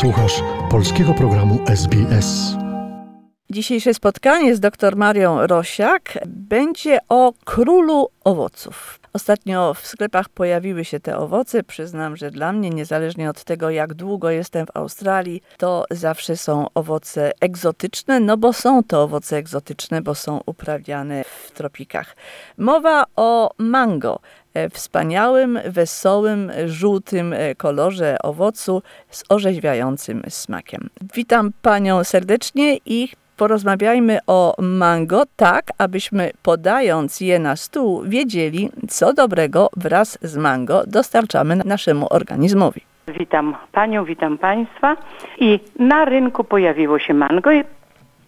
Słuchasz polskiego programu SBS. Dzisiejsze spotkanie z dr Marią Rosiak będzie o królu owoców. Ostatnio w sklepach pojawiły się te owoce. Przyznam, że dla mnie, niezależnie od tego, jak długo jestem w Australii, to zawsze są owoce egzotyczne, no bo są to owoce egzotyczne, bo są uprawiane w tropikach. Mowa o mango wspaniałym, wesołym, żółtym e, kolorze owocu z orzeźwiającym smakiem. Witam Panią serdecznie i porozmawiajmy o mango, tak abyśmy podając je na stół wiedzieli, co dobrego wraz z mango dostarczamy naszemu organizmowi. Witam Panią, witam Państwa. I na rynku pojawiło się mango i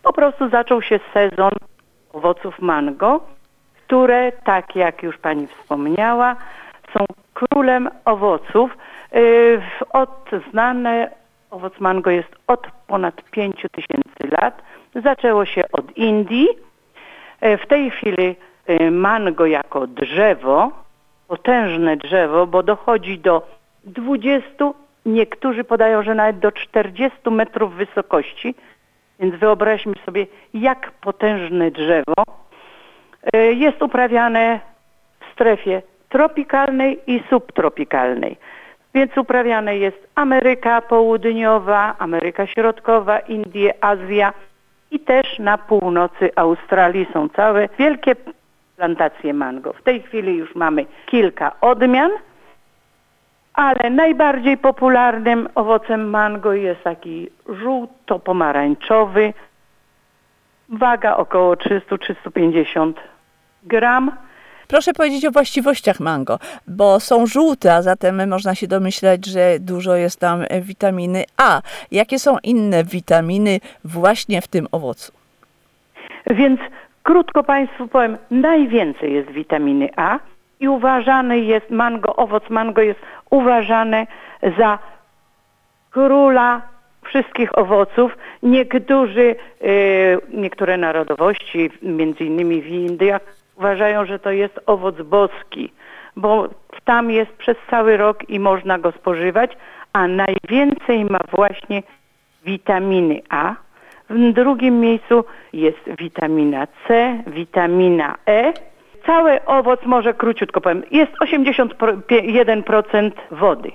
po prostu zaczął się sezon owoców mango, które, tak jak już Pani wspomniała, są królem owoców. Yy, Od znane owoc mango jest od ponad 5 tysięcy lat. Zaczęło się od Indii. E, W tej chwili e, mango jako drzewo, potężne drzewo, bo dochodzi do 20, niektórzy podają, że nawet do 40 metrów wysokości, więc wyobraźmy sobie, jak potężne drzewo jest uprawiane w strefie tropikalnej i subtropikalnej. Więc uprawiane jest Ameryka Południowa, Ameryka Środkowa, Indie, Azja i też na północy Australii są całe wielkie plantacje mango. W tej chwili już mamy kilka odmian, ale najbardziej popularnym owocem mango jest taki żółto-pomarańczowy, waga około 300-350 gram. Proszę powiedzieć o właściwościach mango, bo są żółte, a zatem można się domyślać, że dużo jest tam witaminy A. Jakie są inne witaminy właśnie w tym owocu? Więc krótko Państwu powiem, najwięcej jest witaminy A i uważany jest mango, owoc mango jest uważany za króla wszystkich owoców. Niektórzy, y, niektóre narodowości, między innymi w Indiach, uważają, że to jest owoc boski, bo tam jest przez cały rok i można go spożywać, a najwięcej ma właśnie witaminy A. W drugim miejscu jest witamina C, witamina E. Cały owoc, może króciutko powiem, jest 81% wody.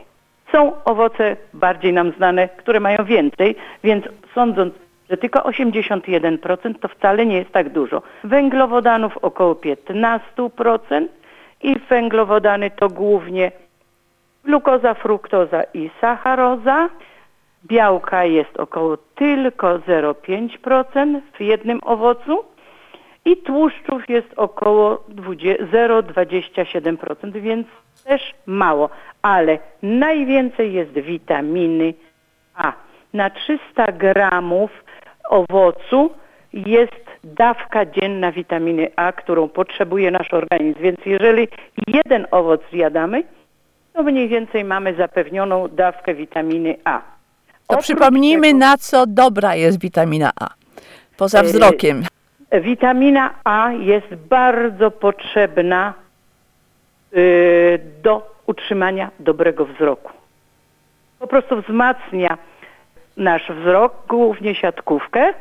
Są owoce bardziej nam znane, które mają więcej, więc sądząc, że tylko 81% to wcale nie jest tak dużo. Węglowodanów około 15% i węglowodany to głównie glukoza, fruktoza i sacharoza. Białka jest około tylko 0,5% w jednym owocu i tłuszczów jest około 20 0,27%, więc też mało, ale najwięcej jest witaminy A. Na 300 gramów owocu jest dawka dzienna witaminy A, którą potrzebuje nasz organizm. Więc jeżeli jeden owoc zjadamy, to mniej więcej mamy zapewnioną dawkę witaminy A. To Oprócz przypomnijmy, tego- na co dobra jest witamina A. Poza Yy, wzrokiem. Witamina A jest bardzo potrzebna y, do utrzymania dobrego wzroku. Po prostu wzmacnia nasz wzrok, głównie siatkówkę,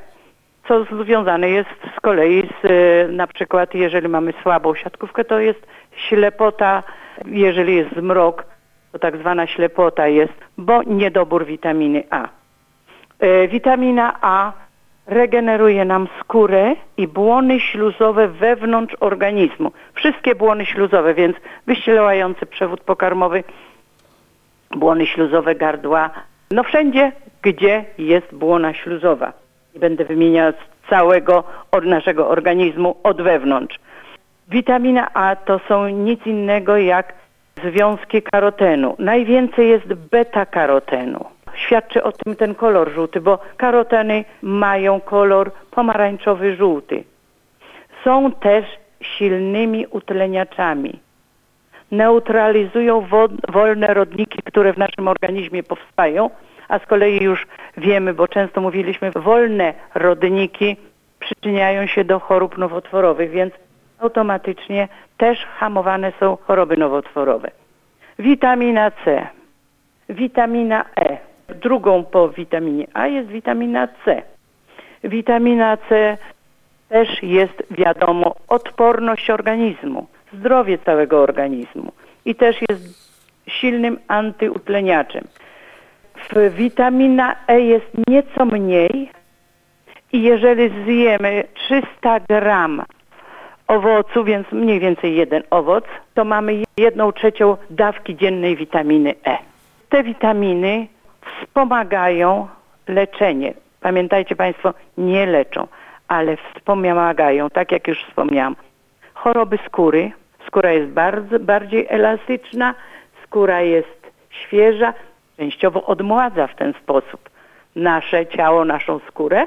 co związane jest z kolei z y, na przykład jeżeli mamy słabą siatkówkę, to jest ślepota, jeżeli jest zmrok, to tak zwana ślepota jest, bo niedobór witaminy A. E, Witamina A regeneruje nam skórę i błony śluzowe wewnątrz organizmu. Wszystkie błony śluzowe, więc wyścielający przewód pokarmowy, błony śluzowe gardła, no wszędzie, gdzie jest błona śluzowa. I będę wymieniać całego od naszego organizmu od wewnątrz. Witamina A to są nic innego jak związki karotenu. Najwięcej jest beta-karotenu. Świadczy o tym ten kolor żółty, bo karoteny mają kolor pomarańczowy żółty. Są też silnymi utleniaczami. Neutralizują wo- wolne rodniki, które w naszym organizmie powstają, a z kolei już wiemy, bo często mówiliśmy, wolne rodniki przyczyniają się do chorób nowotworowych, więc automatycznie też hamowane są choroby nowotworowe. Witamina C, witamina E. Drugą po witaminie A jest witamina C. Witamina C też jest, wiadomo, odporność organizmu, zdrowie całego organizmu i też jest silnym antyutleniaczem. Witamina E jest nieco mniej i jeżeli zjemy 300 gram owocu, więc mniej więcej jeden owoc, to mamy jedną trzecią dawki dziennej witaminy E. Te witaminy wspomagają leczenie. Pamiętajcie Państwo, nie leczą, ale wspomagają, tak jak już wspomniałam, choroby skóry. Skóra jest bardzo, bardziej elastyczna, skóra jest świeża, częściowo odmładza w ten sposób nasze ciało, naszą skórę.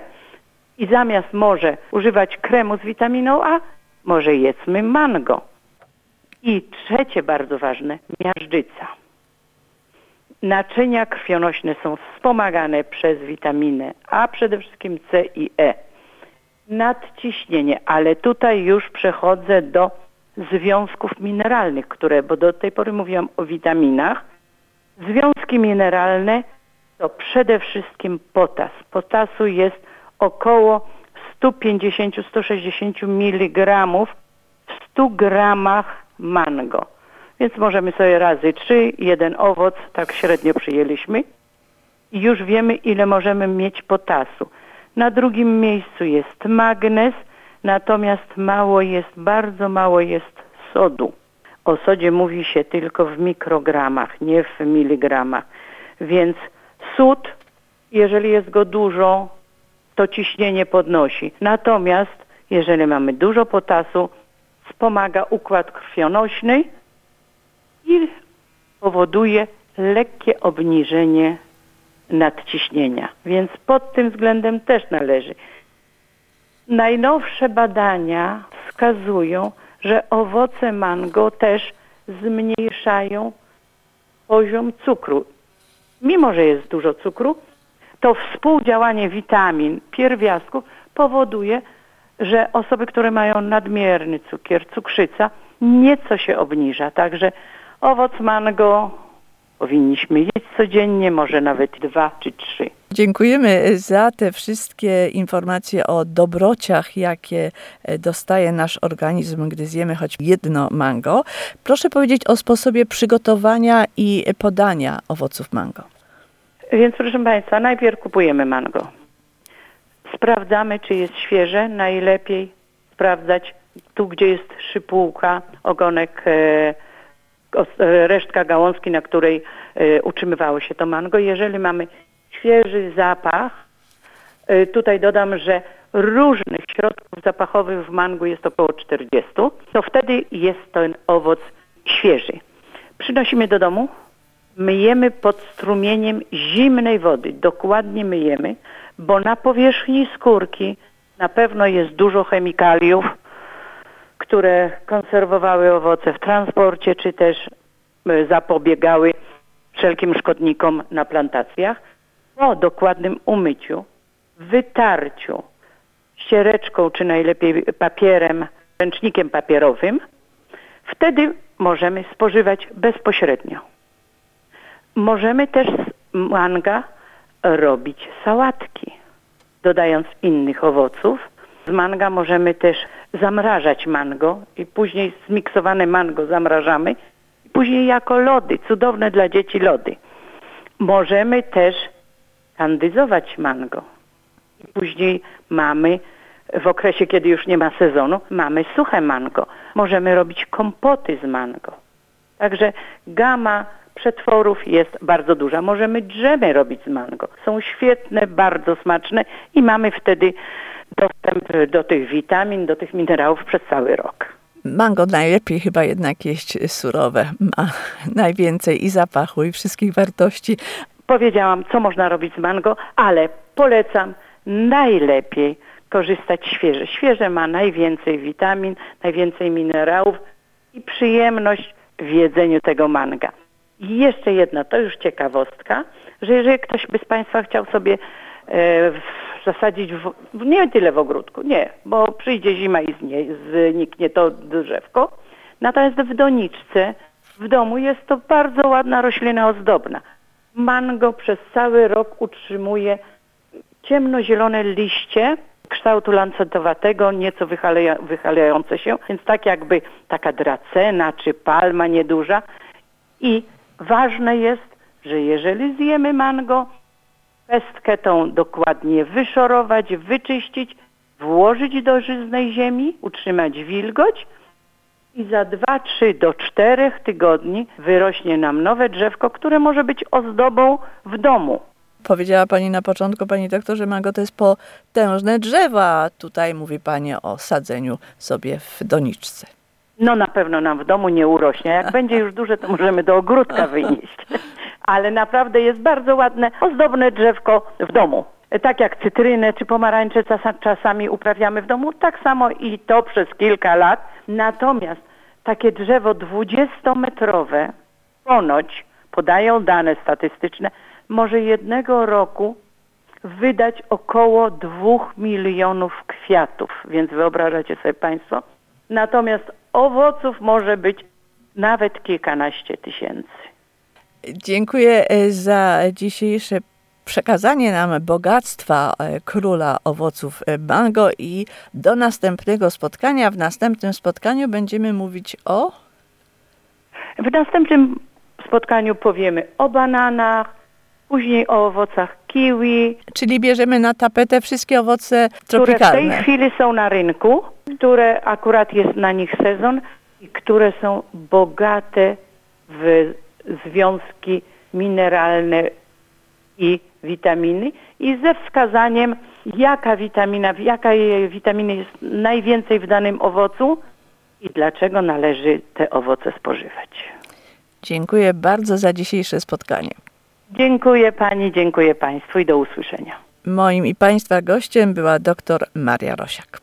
I zamiast może używać kremu z witaminą A, może jedzmy mango. I trzecie bardzo ważne, miażdżyca. Naczynia krwionośne są wspomagane przez witaminę A, przede wszystkim C i E. Nadciśnienie, ale tutaj już przechodzę do związków mineralnych, które, bo do tej pory mówiłam o witaminach. Związki mineralne to przede wszystkim potas. Potasu jest około 150-160 mg w 100 gramach mango. Więc możemy sobie razy 3, jeden owoc, tak średnio przyjęliśmy i już wiemy ile możemy mieć potasu. Na drugim miejscu jest magnez, natomiast mało jest, bardzo mało jest sodu. O sodzie mówi się tylko w mikrogramach, nie w miligramach. Więc sód, jeżeli jest go dużo, to ciśnienie podnosi. Natomiast jeżeli mamy dużo potasu, wspomaga układ krwionośny i powoduje lekkie obniżenie nadciśnienia. Więc pod tym względem też należy. Najnowsze badania wskazują, że owoce mango też zmniejszają poziom cukru. Mimo, że jest dużo cukru, to współdziałanie witamin, pierwiastków powoduje, że osoby, które mają nadmierny cukier, cukrzyca, nieco się obniża. Także owoc mango powinniśmy jeść codziennie, może nawet dwa czy trzy. Dziękujemy za te wszystkie informacje o dobrociach, jakie e, dostaje nasz organizm, gdy zjemy choć jedno mango. Proszę powiedzieć o sposobie przygotowania i podania owoców mango. Więc proszę Państwa, najpierw kupujemy mango. Sprawdzamy, czy jest świeże. Najlepiej sprawdzać tu, gdzie jest szypułka, ogonek, e, e, resztka gałązki, na której e, utrzymywało się to mango. Jeżeli mamy świeży zapach, e, tutaj dodam, że różnych środków zapachowych w mangu jest około 40, to wtedy jest ten owoc świeży. Przynosimy do domu, myjemy pod strumieniem zimnej wody. Dokładnie myjemy, bo na powierzchni skórki na pewno jest dużo chemikaliów, które konserwowały owoce w transporcie, czy też e, zapobiegały wszelkim szkodnikom na plantacjach. Po dokładnym umyciu, wytarciu ściereczką, czy najlepiej papierem, ręcznikiem papierowym, wtedy możemy spożywać bezpośrednio. Możemy też z manga robić sałatki, dodając innych owoców. Z manga możemy też zamrażać mango i później zmiksowane mango zamrażamy i później jako lody, cudowne dla dzieci lody. Możemy też kandyzować mango. I później mamy w okresie, kiedy już nie ma sezonu, mamy suche mango. Możemy robić kompoty z mango. Także gama przetworów jest bardzo duża. Możemy drzemy robić z mango. Są świetne, bardzo smaczne i mamy wtedy dostęp do tych witamin, do tych minerałów przez cały rok. Mango najlepiej chyba jednak jeść surowe. Ma najwięcej i zapachu, i wszystkich wartości. Powiedziałam, co można robić z mango, ale polecam najlepiej korzystać świeże. Świeże ma najwięcej witamin, najwięcej minerałów i przyjemność w jedzeniu tego manga. I jeszcze jedna, to już ciekawostka, że jeżeli ktoś by z Państwa chciał sobie e, zasadzić, w, nie tyle w ogródku, nie, bo przyjdzie zima i znie, zniknie to drzewko, natomiast w doniczce w domu jest to bardzo ładna roślina ozdobna. Mango przez cały rok utrzymuje ciemnozielone liście kształtu lancetowatego, nieco wychaleja, się, więc tak jakby taka dracena czy palma nieduża. I ważne jest, że jeżeli zjemy mango, pestkę tą dokładnie wyszorować, wyczyścić, włożyć do żyznej ziemi, utrzymać wilgoć i za 2, 3 do 4 tygodni wyrośnie nam nowe drzewko, które może być ozdobą w domu. Powiedziała Pani na początku, Pani doktor, że mango to jest potężne drzewo, a tutaj mówi Pani o sadzeniu sobie w doniczce. No na pewno nam w domu nie urośnie. Jak będzie już duże, to możemy do ogródka wynieść. Ale naprawdę jest bardzo ładne, ozdobne drzewko w domu. Tak jak cytrynę czy pomarańcze czasa- czasami uprawiamy w domu, tak samo i to przez kilka lat. Natomiast takie drzewo 20-metrowe ponoć, podają dane statystyczne, może jednego roku wydać około 2 milionów kwiatów, więc wyobrażacie sobie Państwo. Natomiast owoców może być nawet kilkanaście tysięcy. Dziękuję e, za dzisiejsze przekazanie nam bogactwa e, króla owoców e, mango i do następnego spotkania. W następnym spotkaniu będziemy mówić o W następnym spotkaniu powiemy o bananach, później o owocach kiwi, Czyli bierzemy na tapetę wszystkie owoce które w tej tropikalne. chwili są na rynku, które akurat jest na nich sezon i które są bogate w związki mineralne i witaminy i ze wskazaniem jaka witamina, jaka jej witaminy jest najwięcej w danym owocu i dlaczego należy te owoce spożywać. Dziękuję bardzo za dzisiejsze spotkanie. Dziękuję Pani, dziękuję Państwu i do usłyszenia. Moim i Państwa gościem była dr Maria Rosiak.